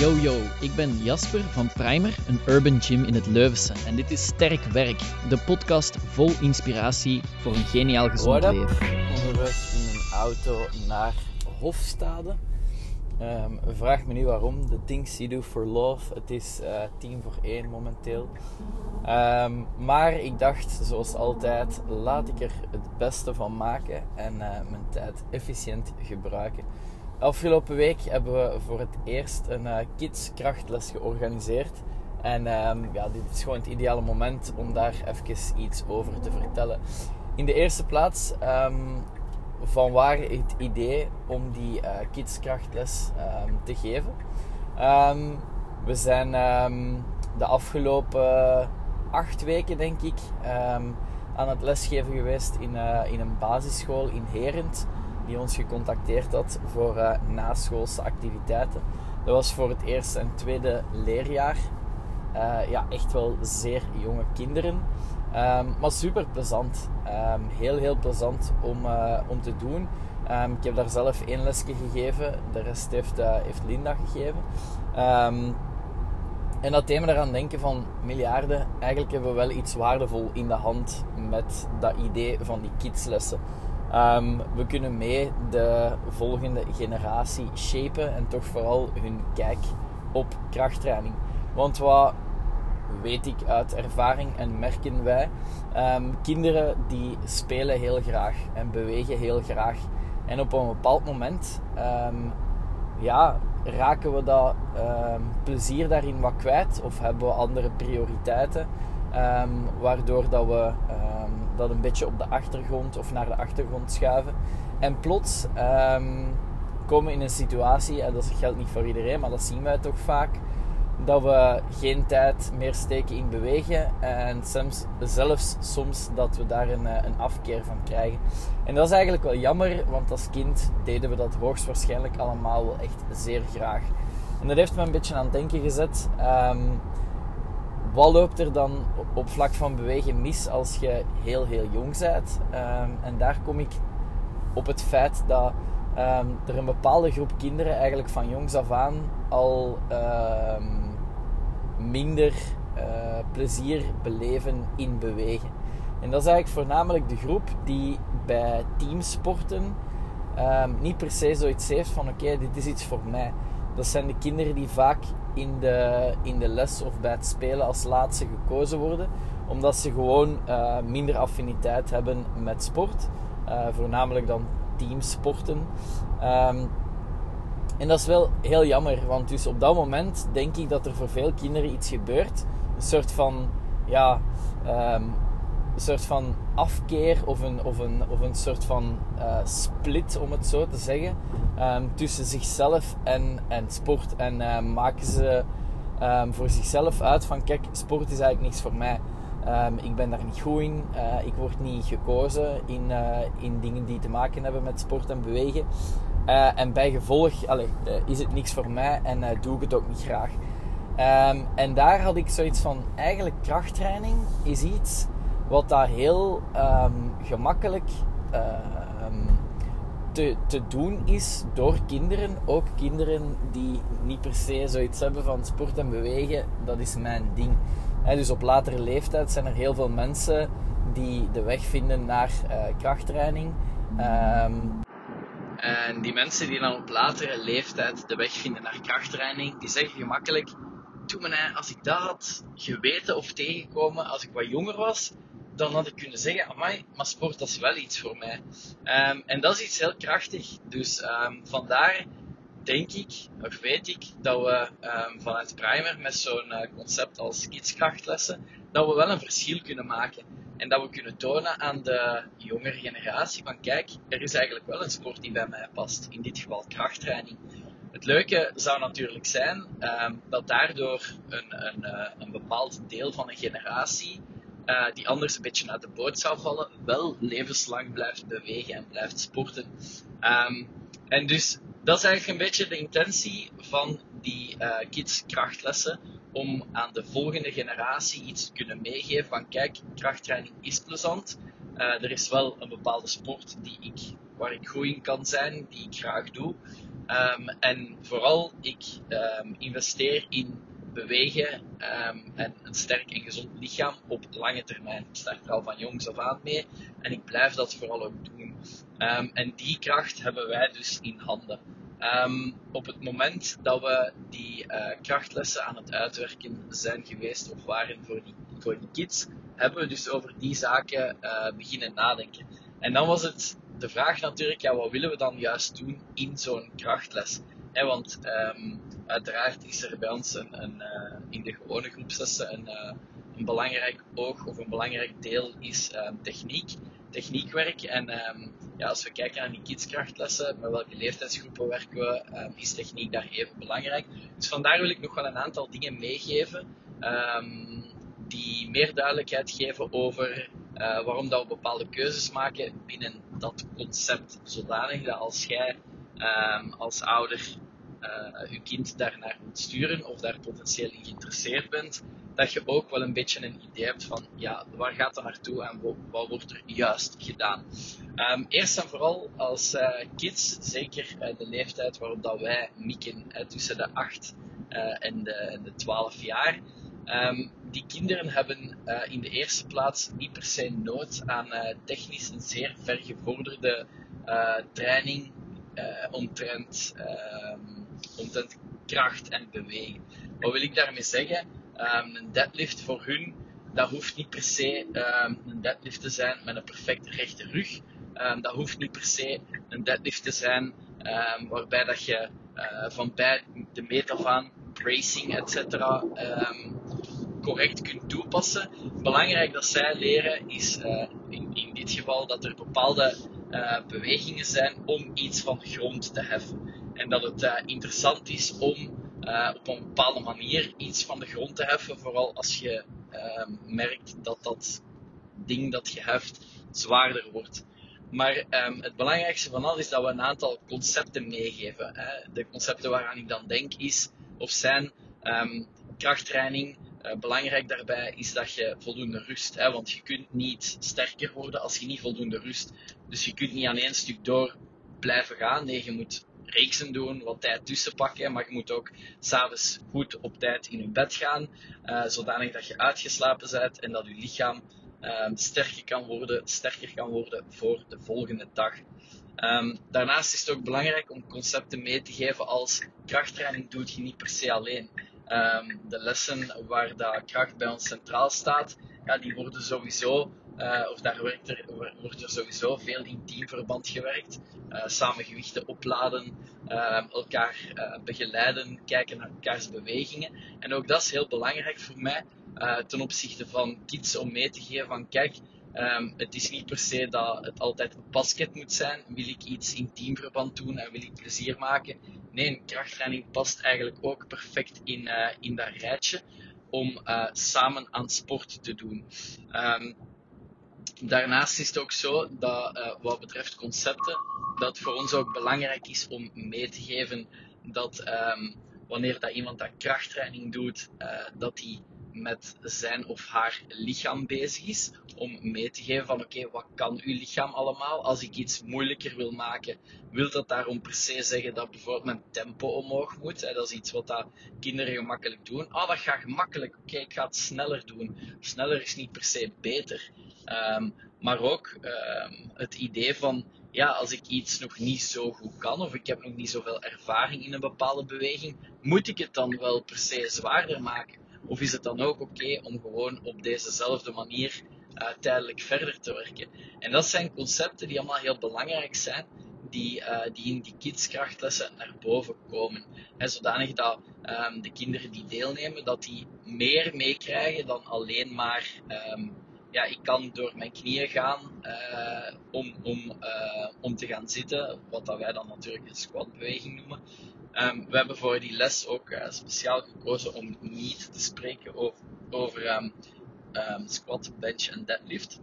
Yo yo, ik ben Jasper van Primer, een urban gym in het Leuvense. En dit is Sterk Werk, de podcast vol inspiratie voor een geniaal gezond What leven. Onderweg in een auto naar Hofstade. Ehm, vraag me niet waarom. The things you do for love. Het is eh, tien voor één momenteel. Ehm, maar ik dacht, zoals altijd, laat ik er het beste van maken en eh, mijn tijd efficiënt gebruiken. Afgelopen week hebben we voor het eerst een eh, kids krachtles georganiseerd. En ehm, ja, dit is gewoon het ideale moment om daar even iets over te vertellen. In de eerste plaats, ehm, van waar het idee om die eh kidskrachtles ehm, te geven. We zijn de afgelopen acht weken, denk ik, aan het lesgeven geweest in, eh, in een basisschool in Herent. Die ons gecontacteerd had voor eh, naschoolse activiteiten. Dat was voor het eerste en tweede leerjaar. Eh, ja, echt wel zeer jonge kinderen. Ehm, maar super plezant. Ehm, heel, heel plezant om, eh, om te doen. Ehm, ik heb daar zelf één lesje gegeven. De rest heeft, heeft Linda gegeven. En dat me eraan denken van miljarden. Eigenlijk hebben we wel iets waardevol in de hand met dat idee van die kidslessen. Ehm, we kunnen mee de volgende generatie shapen en toch vooral hun kijk op krachttraining. Want wat weet ik uit ervaring en merken wij, ehm, kinderen die spelen heel graag en bewegen heel graag. En op een bepaald moment ehm, ja, raken we dat plezier daarin wat kwijt of hebben we andere prioriteiten, waardoor dat we dat een beetje op de achtergrond of naar de achtergrond schuiven. En plots ehm, komen we in een situatie, en dat geldt niet voor iedereen, maar dat zien wij toch vaak, dat we geen tijd meer steken in bewegen en soms, zelfs soms dat we daar een, eh, een afkeer van krijgen. En dat is eigenlijk wel jammer, want als kind deden we dat hoogstwaarschijnlijk allemaal wel echt zeer graag. En dat heeft me een beetje aan het denken gezet. Ehm, wat loopt er dan op vlak van bewegen mis als je heel heel jong bent? Ehm, en daar kom ik op het feit dat ehm, er een bepaalde groep kinderen eigenlijk van jongs af aan al ehm, minder eh, plezier beleven in bewegen. En dat is eigenlijk voornamelijk de groep die bij teamsporten niet per se zoiets heeft van oké, dit is iets voor mij. Dat zijn de kinderen die vaak in de, in de les of bij het spelen als laatste gekozen worden, omdat ze gewoon eh, minder affiniteit hebben met sport. Eh, voornamelijk dan teamsporten. Ehm, en dat is wel heel jammer, want dus op dat moment denk ik dat er voor veel kinderen iets gebeurt. Een soort van, ja, ehm, soort van afkeer of een, of een, of een soort van eh, split, om het zo te zeggen, ehm, tussen zichzelf en, en sport. En eh, maken ze ehm, voor zichzelf uit van, kijk, sport is eigenlijk niks voor mij. Ehm, ik ben daar niet goed in. Eh, ik word niet gekozen in, in dingen die te maken hebben met sport en bewegen. En bij gevolg allee, eh, is het niks voor mij en doe ik het ook niet graag. En daar had ik zoiets van: eigenlijk krachttraining is iets wat daar heel ehm, gemakkelijk ehm, te, te doen is door kinderen. Ook kinderen die niet per se zoiets hebben van sport en bewegen, dat is mijn ding. Hè, dus op latere leeftijd zijn er heel veel mensen die de weg vinden naar eh, krachttraining. Ehm, en die mensen die dan op latere leeftijd de weg vinden naar krachttraining, die zeggen gemakkelijk: Toen als ik dat had geweten of tegengekomen als ik wat jonger was, dan had ik kunnen zeggen: Amai, maar sport dat is wel iets voor mij. Ehm, en dat is iets heel krachtig. Dus ehm, vandaar denk ik, of weet ik, dat we ehm, vanuit Primer met zo'n eh, concept als kidskrachtlessen, dat we wel een verschil kunnen maken. En dat we kunnen tonen aan de jongere generatie van kijk, er is eigenlijk wel een sport die bij mij past. In dit geval krachttraining. Het leuke zou natuurlijk zijn dat daardoor een, een, eh, een bepaald deel van een generatie, eh, die anders een beetje uit de boot zou vallen, wel levenslang blijft bewegen en blijft sporten. Ehm, en dus dat is eigenlijk een beetje de intentie van die eh kids krachtlessen. Om aan de volgende generatie iets te kunnen meegeven van kijk, krachttraining is plezant. Eh, er is wel een bepaalde sport die ik, waar ik goed in kan zijn, die ik graag doe. Ehm, en vooral, ik um, investeer in bewegen um, en een sterk en gezond lichaam op lange termijn. Ik start er al van jongs af aan mee en ik blijf dat vooral ook doen. en die kracht hebben wij dus in handen. op het moment dat we die uh, krachtlessen aan het uitwerken zijn geweest of waren voor die, kids, hebben we dus over die zaken uh, beginnen nadenken. En dan was het de vraag natuurlijk, ja, wat willen we dan juist doen in zo'n krachtles? Want um, uiteraard is er bij ons een, een uh, in de gewone groepslessen een, uh, een, belangrijk oog of een belangrijk deel is um, techniek, techniekwerk. En um, ja, als we kijken naar die kidskrachtlessen, met welke leeftijdsgroepen werken we, is techniek daar even belangrijk. Dus vandaar wil ik nog wel een aantal dingen meegeven die meer duidelijkheid geven over uh, waarom dat we bepaalde keuzes maken binnen dat concept. Zodanig dat als jij um, als ouder uh, je kind daarnaar moet sturen of daar potentieel in geïnteresseerd bent, dat je ook wel een beetje een idee hebt van ja, waar gaat dat naartoe en wat, wordt er juist gedaan. Um, eerst en vooral als uh, kids, zeker uh, de leeftijd waarop dat wij mikken, tussen de 8 en de, en de 12 jaar, um, die kinderen hebben in de eerste plaats niet per se nood aan technisch een zeer vergevorderde training omtrent, ehm, omtrent kracht en bewegen. Wat wil ik daarmee zeggen? Um, een deadlift voor hun, dat hoeft niet per se um, een deadlift te zijn met een perfect rechte rug. dat hoeft niet per se een deadlift te zijn waarbij dat je van bij de meet af aan bracing, etc correct kunt toepassen. Belangrijk dat zij leren is uh, in, in, dit geval dat er bepaalde uh, bewegingen zijn om iets van de grond te heffen. En dat het uh, interessant is om op een bepaalde manier iets van de grond te heffen, vooral als je merkt dat dat ding dat je heft zwaarder wordt. Maar um, het belangrijkste van al is dat we een aantal concepten meegeven. Hè. De concepten waaraan ik dan denk is of zijn um, krachttraining, uh, belangrijk daarbij is dat je voldoende rust. Hè, want je kunt niet sterker worden als je niet voldoende rust. Dus je kunt niet aan één stuk door blijven gaan. Nee, je moet reeksen doen, wat tijd tussen pakken. Maar je moet ook s'avonds goed op tijd in je bed gaan. Uh, zodanig dat je uitgeslapen bent en dat je lichaam uh, sterker, kan worden, sterker kan worden voor de volgende dag. Um, daarnaast is het ook belangrijk om concepten mee te geven als krachttraining doet je niet per se alleen. Um, de lessen waar dat kracht bij ons centraal staat, ja, die worden sowieso, uh, of daar werkt er, wordt er sowieso veel in teamverband gewerkt. Uh, samen gewichten opladen, uh, elkaar uh, begeleiden, kijken naar elkaars bewegingen. En ook dat is heel belangrijk voor mij ten opzichte van kids om mee te geven van kijk, Um, het is niet per se dat het altijd een basket moet zijn. Wil ik iets in teamverband doen en wil ik plezier maken? Nee, krachttraining past eigenlijk ook perfect in, uh, in dat rijtje om uh, samen aan sport te doen. Um, daarnaast is het ook zo dat uh, wat betreft concepten, dat voor ons ook belangrijk is om mee te geven dat um, wanneer dat iemand dat krachttraining doet, dat hij met zijn of haar lichaam bezig is. Om mee te geven van oké, wat kan uw lichaam allemaal? Als ik iets moeilijker wil maken, wil dat daarom per se zeggen dat bijvoorbeeld mijn tempo omhoog moet. Dat is iets wat dat kinderen gemakkelijk doen. Ah, oh, dat gaat gemakkelijk. Oké, ik ga het sneller doen. Sneller is niet per se beter. Um, maar ook um, het idee van ja, als ik iets nog niet zo goed kan, of ik heb nog niet zoveel ervaring in een bepaalde beweging, moet ik het dan wel per se zwaarder maken? Of is het dan ook oké om gewoon op dezezelfde manier uh, tijdelijk verder te werken? En dat zijn concepten die allemaal heel belangrijk zijn, die, uh, die in die kidskrachtlessen naar boven komen. En zodanig dat um, de kinderen die deelnemen, dat die meer meekrijgen dan alleen maar um, ja, ik kan door mijn knieën gaan uh, om, om, om te gaan zitten, wat dat wij dan natuurlijk een squatbeweging noemen. Um, we hebben voor die les ook uh, speciaal gekozen om niet te spreken over, over um, um, squat, bench en deadlift.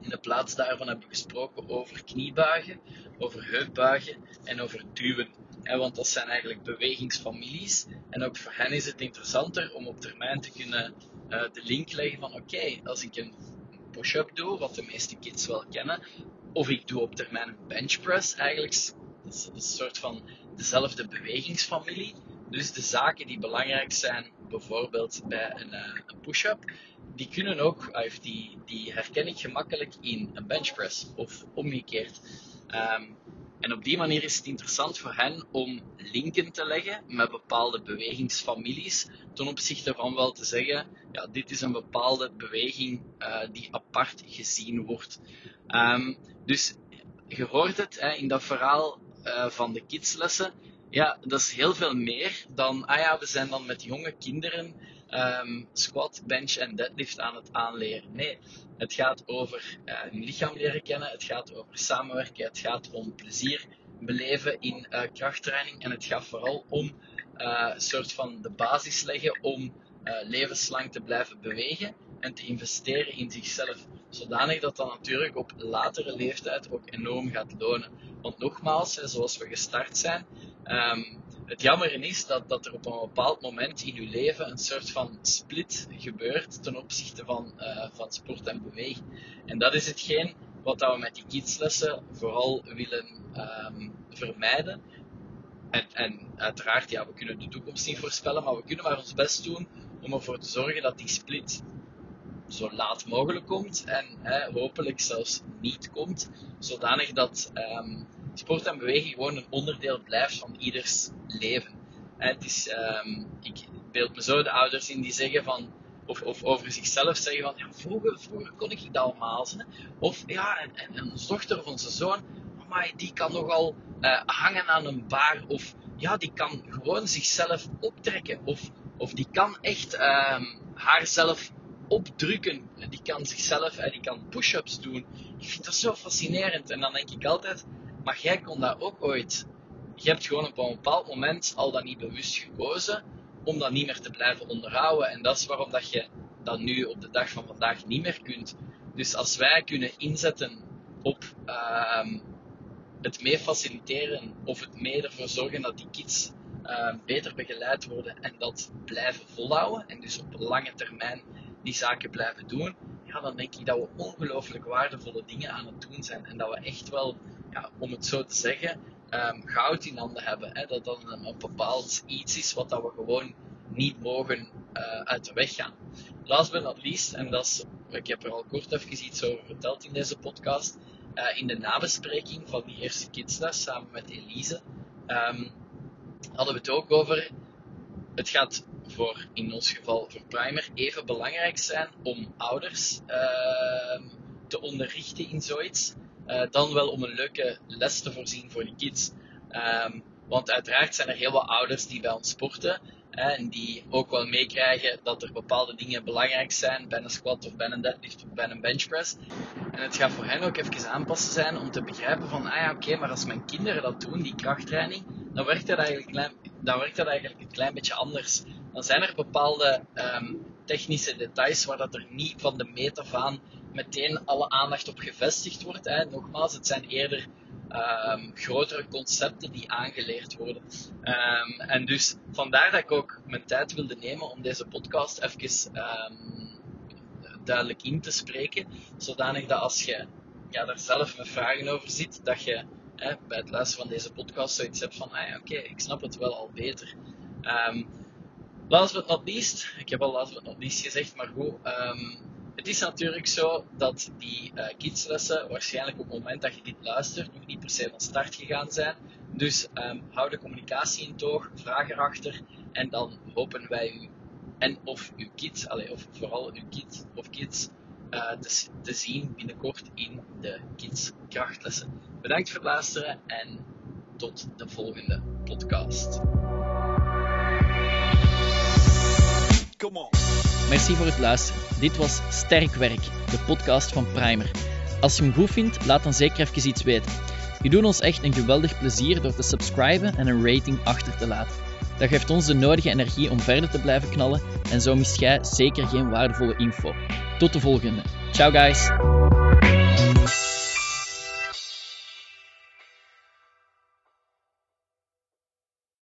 In de plaats daarvan hebben we gesproken over kniebuigen, over heupbuigen en over duwen. En want dat zijn eigenlijk bewegingsfamilies. En ook voor hen is het interessanter om op termijn te kunnen uh, de link leggen van oké, als ik een push-up doe, wat de meeste kids wel kennen, of ik doe op termijn een bench press, eigenlijk dat is een soort van dezelfde bewegingsfamilie. Dus de zaken die belangrijk zijn, bijvoorbeeld bij een, uh, een push-up, die kunnen ook, of die, die herken ik gemakkelijk in een benchpress of omgekeerd. Um, en op die manier is het interessant voor hen om linken te leggen met bepaalde bewegingsfamilies, ten opzichte van wel te zeggen, ja, dit is een bepaalde beweging uh, die apart gezien wordt. Um, dus je hoort het hè, in dat verhaal uh, van de kidslessen, ja, dat is heel veel meer dan, ah ja, we zijn dan met jonge kinderen um, squat, bench en deadlift aan het aanleren. Nee, het gaat over uh, hun lichaam leren kennen, het gaat over samenwerken, het gaat om plezier beleven in uh, krachttraining en het gaat vooral om een soort van de basis leggen om levenslang te blijven bewegen en te investeren in zichzelf. Zodanig dat dat natuurlijk op latere leeftijd ook enorm gaat lonen. Want nogmaals, zoals we gestart zijn, um, het jammer is dat, dat er op een bepaald moment in je leven een soort van split gebeurt ten opzichte van, uh, van sport en beweging. En dat is hetgeen wat we met die kidslessen vooral willen um, vermijden. En, en, uiteraard, ja, we kunnen de toekomst niet voorspellen, maar we kunnen maar ons best doen om ervoor te zorgen dat die split zo laat mogelijk komt en hopelijk zelfs niet komt, zodanig dat um, sport en beweging gewoon een onderdeel blijft van ieders leven. het is, um, ik beeld me zo de ouders in die zeggen van, of, of over zichzelf zeggen van, ja, vroeger, vroeger kon ik dat allemaal. Hè? Of ja, en, en, onze dochter of onze zoon, maar die kan nogal uh, hangen aan een bar. Of ja, die kan gewoon zichzelf optrekken. Of, of die kan echt um, haarzelf opdrukken. Die kan zichzelf, die kan push-ups doen. Ik vind dat zo fascinerend. En dan denk ik altijd, maar jij kon dat ook ooit. Je hebt gewoon op een bepaald moment al dat niet bewust gekozen om dat niet meer te blijven onderhouden. En dat is waarom dat je dat nu op de dag van vandaag niet meer kunt. Dus als wij kunnen inzetten op uh, het mee faciliteren of het mee ervoor zorgen dat die kids uh, beter begeleid worden en dat blijven volhouden en dus op lange termijn die zaken blijven doen, ja, dan denk ik dat we ongelooflijk waardevolle dingen aan het doen zijn en dat we echt wel ja, om het zo te zeggen, um, goud in handen hebben. Hè? Dat dat een, bepaald iets is wat dat we gewoon niet mogen uh, uit de weg gaan. Last but not least, en dat is, ik heb er al kort even iets over verteld in deze podcast, uh, in de nabespreking van die eerste kidsles samen met Elise, um, hadden we het ook over, het gaat voor, in ons geval voor Primer, even belangrijk zijn om ouders uh, te onderrichten in zoiets. Uh, dan wel om een leuke les te voorzien voor de kids. Um, want uiteraard zijn er heel wat ouders die bij ons sporten en die ook wel meekrijgen dat er bepaalde dingen belangrijk zijn bij een squat of bij een deadlift of bij een benchpress. En het gaat voor hen ook even aanpassen zijn om te begrijpen van, ah ja, oké, maar als mijn kinderen dat doen, die krachttraining, dan werkt dat eigenlijk, dan werkt dat eigenlijk een klein beetje anders. Dan zijn er bepaalde um, technische details waar dat er niet van de meet aan meteen alle aandacht op gevestigd wordt. Hè. Nogmaals, het zijn eerder um, grotere concepten die aangeleerd worden. Um, en dus vandaar dat ik ook mijn tijd wilde nemen om deze podcast even duidelijk in te spreken. Zodanig dat als je ja, daar zelf met vragen over zit, dat je hè, bij het luisteren van deze podcast zoiets hebt van, ah oké, ik snap het wel al beter. Last but not least, ik heb al last but not least gezegd, maar goed, het is natuurlijk zo dat die uh, kidslessen waarschijnlijk op het moment dat je dit luistert nog niet per se van start gegaan zijn. Dus um, hou de communicatie in toog, vraag erachter en dan hopen wij u en of uw kids, allez, of vooral uw kids of kids uh, te, te, zien binnenkort in de kids krachtlessen. Bedankt voor het luisteren en tot de volgende podcast. Merci voor het luisteren. Dit was Sterk Werk, de podcast van Primer. Als je hem goed vindt, laat dan zeker even iets weten. Je doet ons echt een geweldig plezier door te subscriben en een rating achter te laten. Dat geeft ons de nodige energie om verder te blijven knallen en zo mist jij zeker geen waardevolle info. Tot de volgende. Ciao guys!